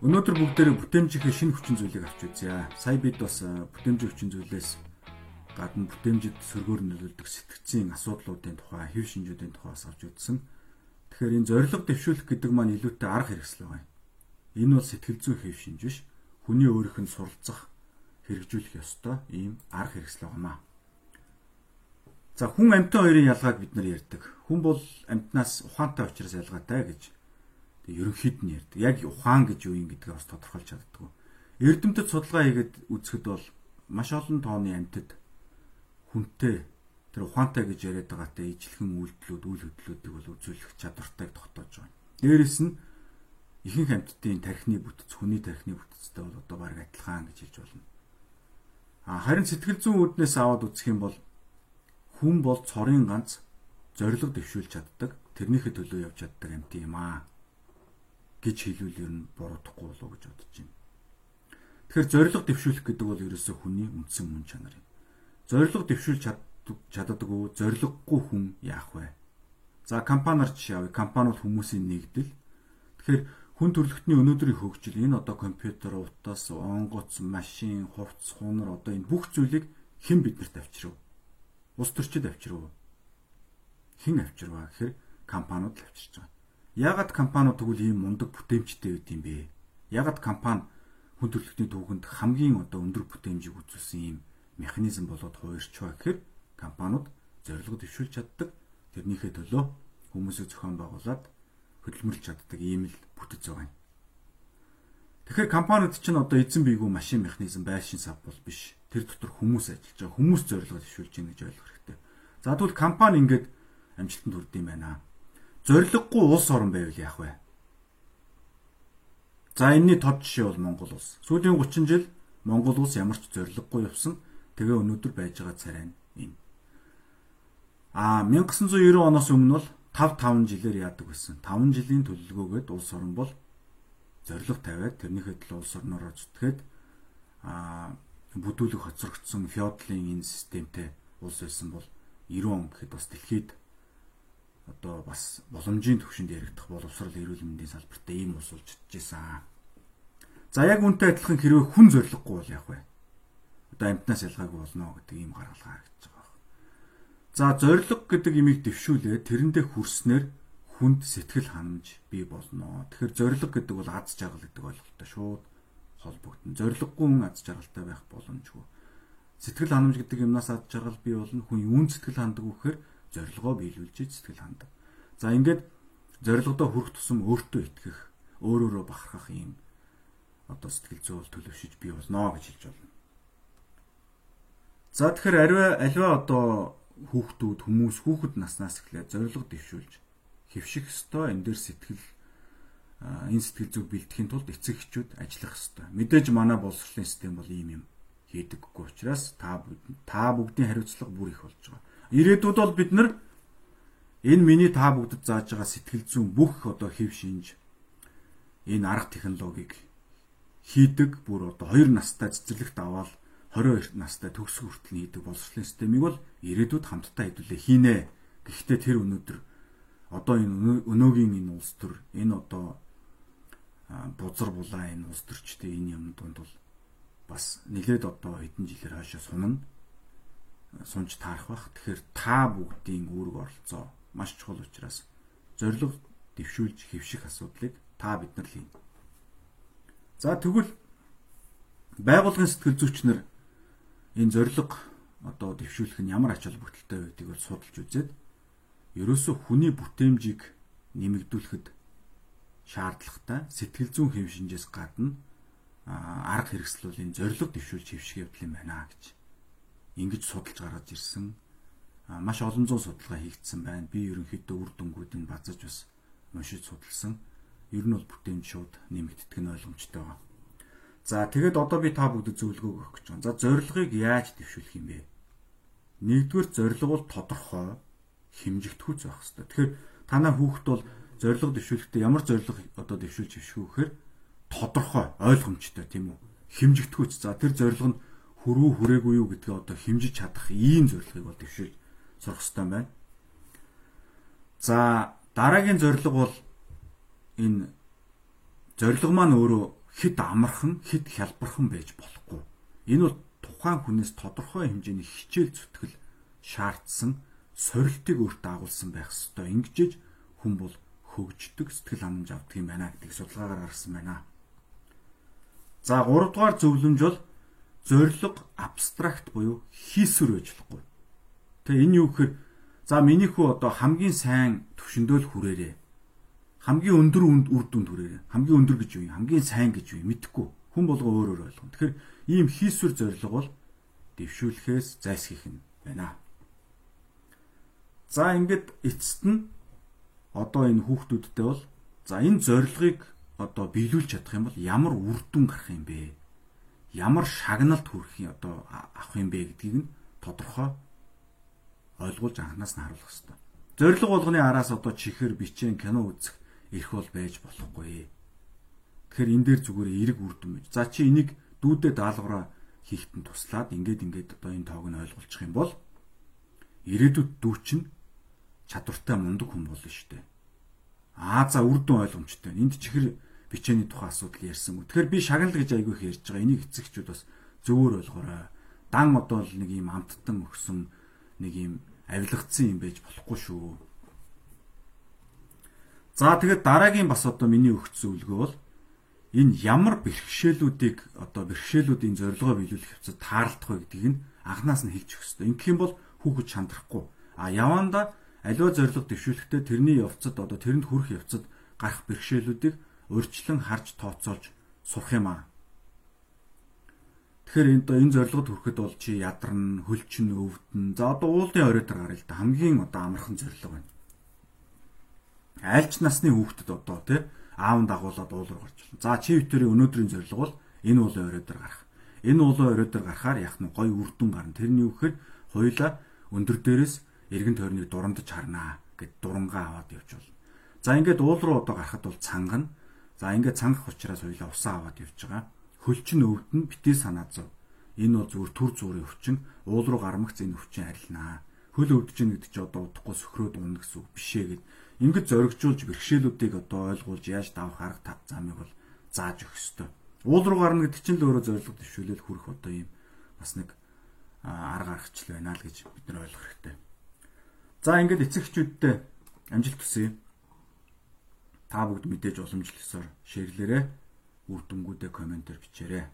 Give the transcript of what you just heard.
Өнөөдөр бүгдээрээ бүтээмжийнхээ шинэ хүчин зүйлийг авч үзье. Сая бид бас бүтээмжийн хүчин зүйлээс гадна бүтээмжид сөргөөр нөлөөлдөг сэтгцийн асуудлуудын тухай, хэв шинжүүдийн тухай бас авч үзсэн. Тэгэхээр энэ зориг дэвшүүлэх гэдэг маань илүүтэй арга хэрэгсэл байгаа юм. Энэ бол сэтгэл зүйн хэв шинж биш. Хүний өөрийнх нь суралцах, хэрэгжүүлэх ёстой ийм арга хэрэгсэл байгаамаа. За хүн амьтан хоёрын ялгааг бид нар ярьдаг. Хүн бол амьтнаас ухаантай учраас ялгаатай гэж ерөнхийд нь ярьдаг. Яг ухаан гэж юу юм гэдгийг бас тодорхойлж чаддаг. Эрдэмтэд судалгаа хийгээд үзэхэд бол маш олон тооны амьтад хүнтэй тэр ухаантай гэж яриад байгаатай ижлэхэн үйлдэлүүд, үйл хөдлөлүүдийг бол үзүүлэх чадвартайг тогтоож байгаа. Дээрэс нь ихэнх амьтдын тархины бүтэц, хүний тархины бүтэцтэй бол одоо баг адилхан гэж хэлж болно. А харин сэтгэл зүйн үүднээс аваад үзэх юм бол хүн бол цорын ганц зориг дэвшүүлж чаддаг, тэрнийхээ төлөө явж чаддаг амьт юм аа гэж хэлвэл ер нь буруудахгүй болов уу гэж бодож байна. Тэгэхээр зориг дэвшүүлэх гэдэг бол ерөөсөө хүний үндсэн мөн чанар юм зориг дэвшүүлж чаддаггүй зориггүй хүн яах вэ? За компаниар жишээ авъя. Компани бол хүмүүсийн нэгдэл. Тэгэхээр хүн төрөлхтний өнөөдрийн хөгжил энэ одоо компьютер, утас, онгоц, машин, хувцс, хунар одоо энэ бүх зүйлийг хэн биднэрт авчирв? Улс төрчид авчирв. Хэн авчирваа гэхээр компаниуд авчирч байгаа. Яагаад компаниуд тэгвэл ийм мундаг бүтээмжтэй байд юм бэ? Яагаад компани хүн төрөлхтний түүхэнд хамгийн одоо өндөр бүтээмжийг үзүүлсэн юм механизм болоод хуурч байгаа гэхээр компаниуд зорилго дэвшүүлж чаддаг. Тэрнийхээ төлөө хүмүүсийг зохион байгуулад хөдөлмөрлж чаддаг ийм л бүтэц байгаа юм. Тэгэхээр компаниуд чинь одоо эзэн бийгүү машин механизм байшин сав бол биш. Тэр дотор хүмүүс ажиллаж байгаа. Хүмүүс зорилго дэвшүүлж байна гэж ойлгох хэрэгтэй. За тэгвэл компани ингээд амжилтанд хүрд юм байна. Зорилгогүй улс орн байвал яах вэ? За энэний тод жишээ бол Монгол улс. Сүүлийн 30 жил Монгол улс ямар ч зорилгогүй явсан Тэгээ өнөөдөр байж байгаа царай нь энэ. А 1990 оноос өмнө бол 5 5 жилээр яадаг байсан. 5 жилийн төлөвлөгөөгээд улс орн бол зориг тавиад тэрнийхээ төлөө улс орнороо зүтгээд а бүдүүлэг хоцрогдсон феодлын энэ системтэй улс байсан бол 90 он гэхэд бас дэлхийд одоо бас боломжийн төвшөнд яригдах боловсрал эрүүл мэндийн салбарт ийм улс болж чадчихсан. За яг үнтэй адилхан хэрвээ хүн зориггүй бол яах вэ? одоо амтнаас ялгаагүй болно гэдэг ийм гаргалгаа харагдаж байгаа. За зориг гэдэг имийг дэвшүүлээ тэрэндээ хүрснээр хүнд сэтгэл ханамж бий болно. Тэгэхээр зориг гэдэг бол аз жаргал гэдэг ойлголттой шууд холбогдно. Зориггүй хүн аз жаргалтай байх боломжгүй. Сэтгэл ханамж гэдэг юмнаас аз жаргал бий болно. Хүн юун сэтгэл хандаг вэхээр зорилгоо биелүүлж сэтгэл хандаг. За ингээд зорилгодоо хүрэх тусам өөртөө итгэх, өөрөөрөө бахархах юм одоо сэтгэл зүйн төлөвшөж бий болно гэж хэлж байна. За тэгэхээр ариа альва одоо хүүхдүүд хүмүүс хүүхэд наснаас эхлээд зориг дэвшүүлж хэвших ёстой энэ дээр сэтгэл энэ сэтгэл зүг бэлтгэхийн тулд эцэг эхчүүд ажиллах ёстой. Мэдээж манай боловсролын систем бол ийм юм хийдэггүй учраас та та бүгдийн хариуцлага бүр их болж байгаа. Ирээдүйд бол бид нар энэ миний та бүгдэд зааж байгаа сэтгэл зүйн бүх одоо хэв шинж энэ арга технологиг хийдэг бүр одоо хоёр настай цэцэрлэгт аваад 22 настай төгсөх хүртэл хийдэг боловсролын системийг бол ирээдүйд хамтдаа хэдүүлээ хийнэ. Гэхдээ тэр өнөөдөр одоо энэ өнөөгийн энэ улс төр энэ одоо бузар булаа энэ улс төрчтэй энэ юм донд бол бас нэлээд одоо хэдэн жилээр хаашаа сунна сунж таарах бах. Тэгэхээр та бүгдийн үүрэг оролцоо маш чухал учраас зориг дэвшүүлж хэвших асуудлыг та бид нар хийн. За тэгвэл байгуулгын сэтгэл зүйчнэр энэ зориг одоо дэвшүүлэх нь ямар ач холбогдолтой байдгийг бол судалж үзээд ерөөсөө хүний бүтээмжийг нэмэгдүүлэхэд шаардлагатай сэтгэл зүйн хэв шинжээс гадна арга хэрэгсэл бол энэ зориг дэвшүүлж хэвших явдал юм байна гэж ингэж судалж гаргаж ирсэн маш олон зуун судалгаа хийгдсэн байна. Би ерөнхийдөө үр дүнгуудыг базаж бас уншиж судалсан. Ер нь бол бүтээмж шууд нэмэгддэг нь ойлгомжтой байна. За тэгэд одоо би та бүгдэд зөвлөгөө өгөх гэж байна. За зорилгыг яаж дэвшүүлэх юм бэ? Нэгдүгээр зорилго бол тодорхой хэмжигдэхүйц байх хэрэгтэй. Тэгэхээр танаа хүүхэд бол зорилго дэвшүүлэхдээ ямар зорилго одоо дэвшүүлж хөвшгөө гэхээр тодорхой, ойлгомжтой тийм үү? Хэмжигдэхүйц. За тэр зорилго нь хүрүү хүрээгүй юу гэдгээ одоо хэмжиж чадах ийм зорилгыг бол дэвшүүлж сурах хэрэгтэй байна. За дараагийн зорилго бол энэ зорилго маань өөрөө хэд амархан, хэд хялбархан байж болохгүй. Энэ бол тухайн хүнээс тодорхой хэмжээний хичээл зүтгэл шаардсан сорилтыг өөртөө агуулсан байх ёстой. Ингэжж хүн бол хөгждөг сэтгэл ханамж авдаг юм байна гэдгийг судалгаагаар харсан байна. За 3 дугаар зөвлөмж бол зориг абстракт буюу хийсвэр байж болохгүй. Тэгээ энэ юу гэхээр за миний хүү одоо хамгийн сайн төвшөндөө л хүрээрээ. Хамгийн өндөр үр дүнд хүрээрээ. Хамгийн өндөр гэж юу юм? Хамгийн сайн гэж юу юм? Мэдхгүй. Хүн болго өөрөөр ойлгоно. Тэгэхээр ийм хийсвэр зориг бол дэвшүүлэхээс зайлсхийх нь байна. За ингээд эцэст нь одоо энэ хүүхдүүдтэй бол за энэ зорилгыг одоо биелүүлж чадах юм бол ямар үр дүн гарах юм бэ? Ямар шагналд хүрэх юм одоо авах юм бэ гэдгийг нь тодорхой ойлгуулж анханаас нь харуулах хэрэгтэй. Зорилго болгоны араас одоо чихэр, бичэн, кино үзэх эрх бол байж болохгүй. Тэгэхээр энэ дээр зүгээр эерэг үр дүн байж. За чи энийг дүүдэд даалгавраа хийхтэн туслаад ингээд ингээд одоо энэ тоог нь ойлгуулчих юм бол ирээдүйд дүү чинь чадвартай мундаг хүн болно шүү дээ. Аа за үр дүн ойлгомжтой. Энд чихэр бичээний тухай асуудал ярьсан. Тэгэхээр би шагнал гэж айгүй их ярьж байгаа. Энийг эцэгчүүд бас зөвөр ойлгоорой. Дан одоо л нэг юм амттан өгсөн нэг юм авилгацсан юм байж болохгүй шүү. За тэгээд дараагийн бас одоо миний өгч зөвлөгөө бол энэ ямар бэрхшээлүүдийг одоо бэрхшээлүүдийн зорилгоо биелүүлэх хэвчээ таарлах вэ гэдгийг нь анханаас нь хэлж өгөх хэрэгтэй. Ингэх юм бол хүүхэд шантрахгүй. А яванда аливаа зорилго дэвшүүлэхдээ тэрний явцад одоо тэрэнд хүрэх явцад гарах бэрхшээлүүдийг урьдчилан харж тооцоолж сурах юм аа. Тэгэхээр энэ энэ зорилгод хүрэхэд бол чи ядарна, хөлчин өвдөн. За одоо уулын орой дээр гараа л да хамгийн одоо амархан зорилго байна. Айлч насны хүүхдэд одоо тий аав дагуулад уул руу гарч байна. За чи битэрийн өнөөдрийн зорилго бол энэ уулын орой дээр гарах. Энэ уулын орой дээр гарахаар яг нь гой үрдүн гарна. Тэрний юу гэхээр хоёулаа өндөр дээрээс эргэн тойрныг дурандаж харнаа гэд дурангаа аваад явж болно. За ингээд уул руу одоо гарахад бол цангана. За ингээд цангах учраас хоёлаа усаа аваад явж байгаа. Хөлчин өвдөн битээ санаа зов. Энэ бол зүгээр төр зүрийн өвчин. Уул руу гармагц энэ өвчин арилнаа. Хөл өвдөж ийн гэдэг чи одоо удахгүй сөхрөөд унах гэсэн үг бишээ гэд. Ингээд зоригжуулж бэрхшээлүүдийг одоо ойлгуулж яаж давах арга тав замыг бол зааж өгөх ёстой. Уул руу гарна гэдэг чинь л өөрөө зорилго төвшүүлэл хүрэх одоо юм бас нэг арга аргачлал байна л гэж бид нар ойлгох хэрэгтэй. За ингээд эцэгчүүдтэй амжилт хүсье. Та бүгд мэдээж уламжлалсаар шеэрлээрэ үр дүнгуудээ комментээр бичээрэй.